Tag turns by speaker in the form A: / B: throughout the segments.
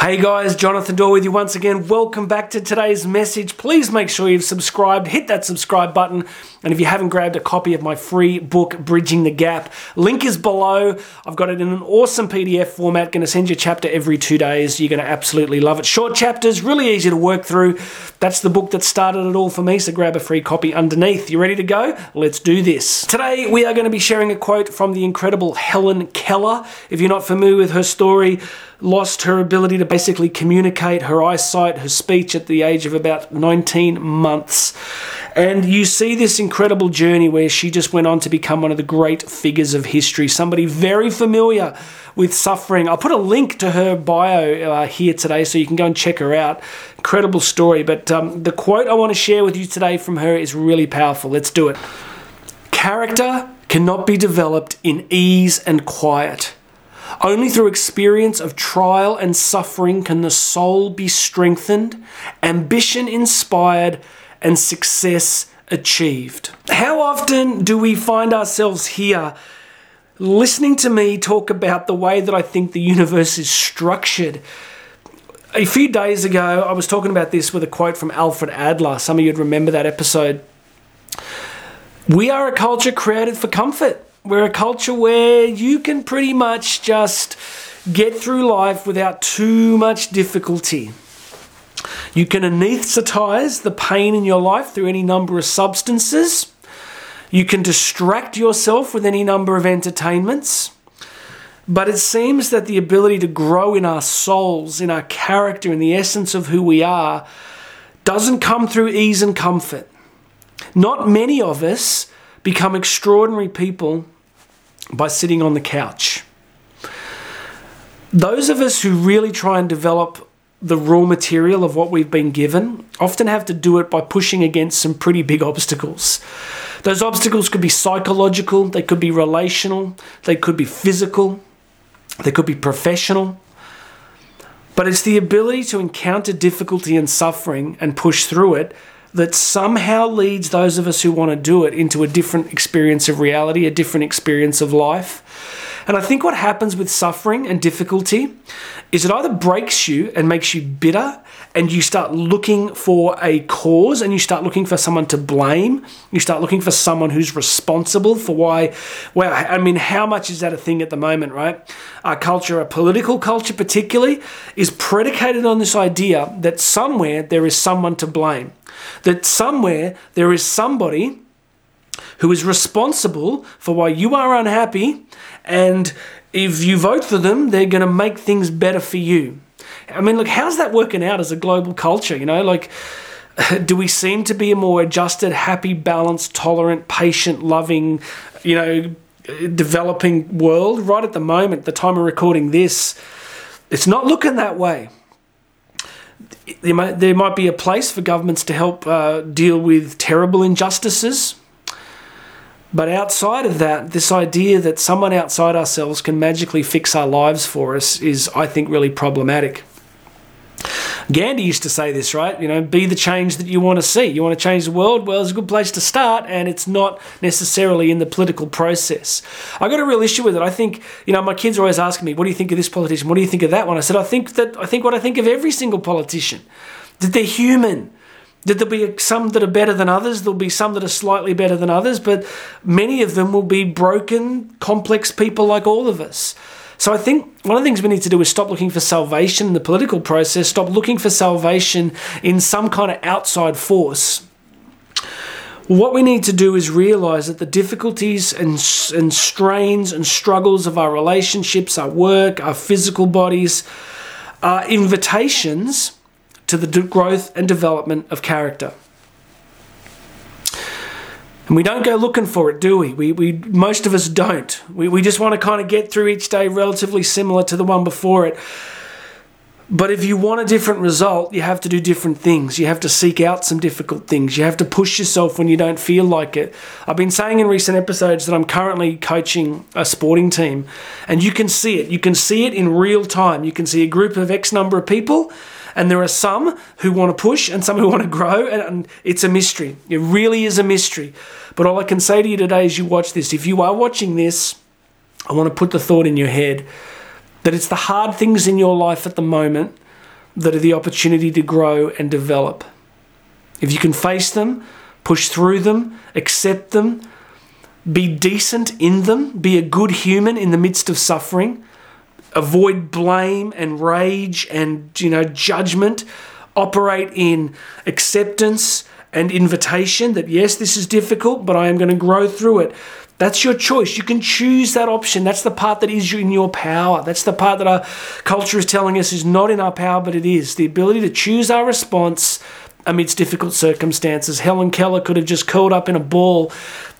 A: Hey guys, Jonathan Doyle with you once again. Welcome back to today's message. Please make sure you've subscribed, hit that subscribe button, and if you haven't grabbed a copy of my free book, Bridging the Gap, link is below. I've got it in an awesome PDF format, going to send you a chapter every two days. You're going to absolutely love it. Short chapters, really easy to work through. That's the book that started it all for me, so grab a free copy underneath. You ready to go? Let's do this. Today, we are going to be sharing a quote from the incredible Helen Keller. If you're not familiar with her story, lost her ability to basically communicate, her eyesight, her speech at the age of about 19 months. And you see this incredible journey where she just went on to become one of the great figures of history, somebody very familiar with suffering. I'll put a link to her bio uh, here today so you can go and check her out. Incredible story. But um, the quote I want to share with you today from her is really powerful. Let's do it. Character cannot be developed in ease and quiet. Only through experience of trial and suffering can the soul be strengthened, ambition inspired, and success achieved. How often do we find ourselves here listening to me talk about the way that I think the universe is structured? A few days ago, I was talking about this with a quote from Alfred Adler. Some of you'd remember that episode. We are a culture created for comfort. We're a culture where you can pretty much just get through life without too much difficulty. You can anesthetize the pain in your life through any number of substances. You can distract yourself with any number of entertainments. But it seems that the ability to grow in our souls, in our character, in the essence of who we are, doesn't come through ease and comfort. Not many of us become extraordinary people by sitting on the couch. Those of us who really try and develop the raw material of what we've been given often have to do it by pushing against some pretty big obstacles. Those obstacles could be psychological, they could be relational, they could be physical, they could be professional. But it's the ability to encounter difficulty and suffering and push through it that somehow leads those of us who want to do it into a different experience of reality, a different experience of life. And I think what happens with suffering and difficulty is it either breaks you and makes you bitter and you start looking for a cause and you start looking for someone to blame. You start looking for someone who's responsible for why. Well, I mean, how much is that a thing at the moment, right? Our culture, our political culture particularly, is predicated on this idea that somewhere there is someone to blame, that somewhere there is somebody who is responsible for why you are unhappy and if you vote for them, they're going to make things better for you. I mean, look, how's that working out as a global culture? You know, like, do we seem to be a more adjusted, happy, balanced, tolerant, patient, loving, you know, developing world? Right at the moment, the time of recording this, it's not looking that way. There might, there might be a place for governments to help uh, deal with terrible injustices, but outside of that, this idea that someone outside ourselves can magically fix our lives for us is, I think, really problematic. Gandhi used to say this, right? You know, be the change that you want to see. You want to change the world? Well, it's a good place to start, and it's not necessarily in the political process. I got a real issue with it. I think, you know, my kids are always asking me, "What do you think of this politician? What do you think of that one?" I said, "I think that I think what I think of every single politician, that they're human." That there'll be some that are better than others, there'll be some that are slightly better than others, but many of them will be broken, complex people like all of us. So I think one of the things we need to do is stop looking for salvation in the political process, stop looking for salvation in some kind of outside force. What we need to do is realize that the difficulties and, and strains and struggles of our relationships, our work, our physical bodies are invitations to the growth and development of character. And we don't go looking for it, do we? We, we most of us don't. We, we just want to kind of get through each day relatively similar to the one before it. But if you want a different result, you have to do different things. You have to seek out some difficult things. You have to push yourself when you don't feel like it. I've been saying in recent episodes that I'm currently coaching a sporting team, and you can see it. You can see it in real time. You can see a group of X number of people and there are some who want to push and some who want to grow, and it's a mystery. It really is a mystery. But all I can say to you today as you watch this, if you are watching this, I want to put the thought in your head that it's the hard things in your life at the moment that are the opportunity to grow and develop. If you can face them, push through them, accept them, be decent in them, be a good human in the midst of suffering, avoid blame and rage and you know judgment, operate in acceptance and invitation that yes, this is difficult, but I am going to grow through it. That's your choice. You can choose that option. That's the part that is in your power. That's the part that our culture is telling us is not in our power, but it is. The ability to choose our response amidst difficult circumstances. Helen Keller could have just curled up in a ball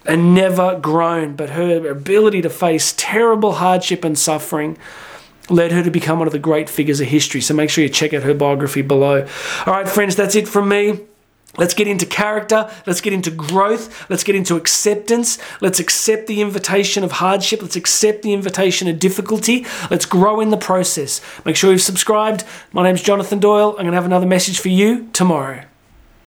A: and never grown, but her ability to face terrible hardship and suffering led her to become one of the great figures of history. So make sure you check out her biography below. All right, friends, that's it from me. Let's get into character. Let's get into growth. Let's get into acceptance. Let's accept the invitation of hardship. Let's accept the invitation of difficulty. Let's grow in the process. Make sure you've subscribed. My name's Jonathan Doyle. I'm going to have another message for you tomorrow.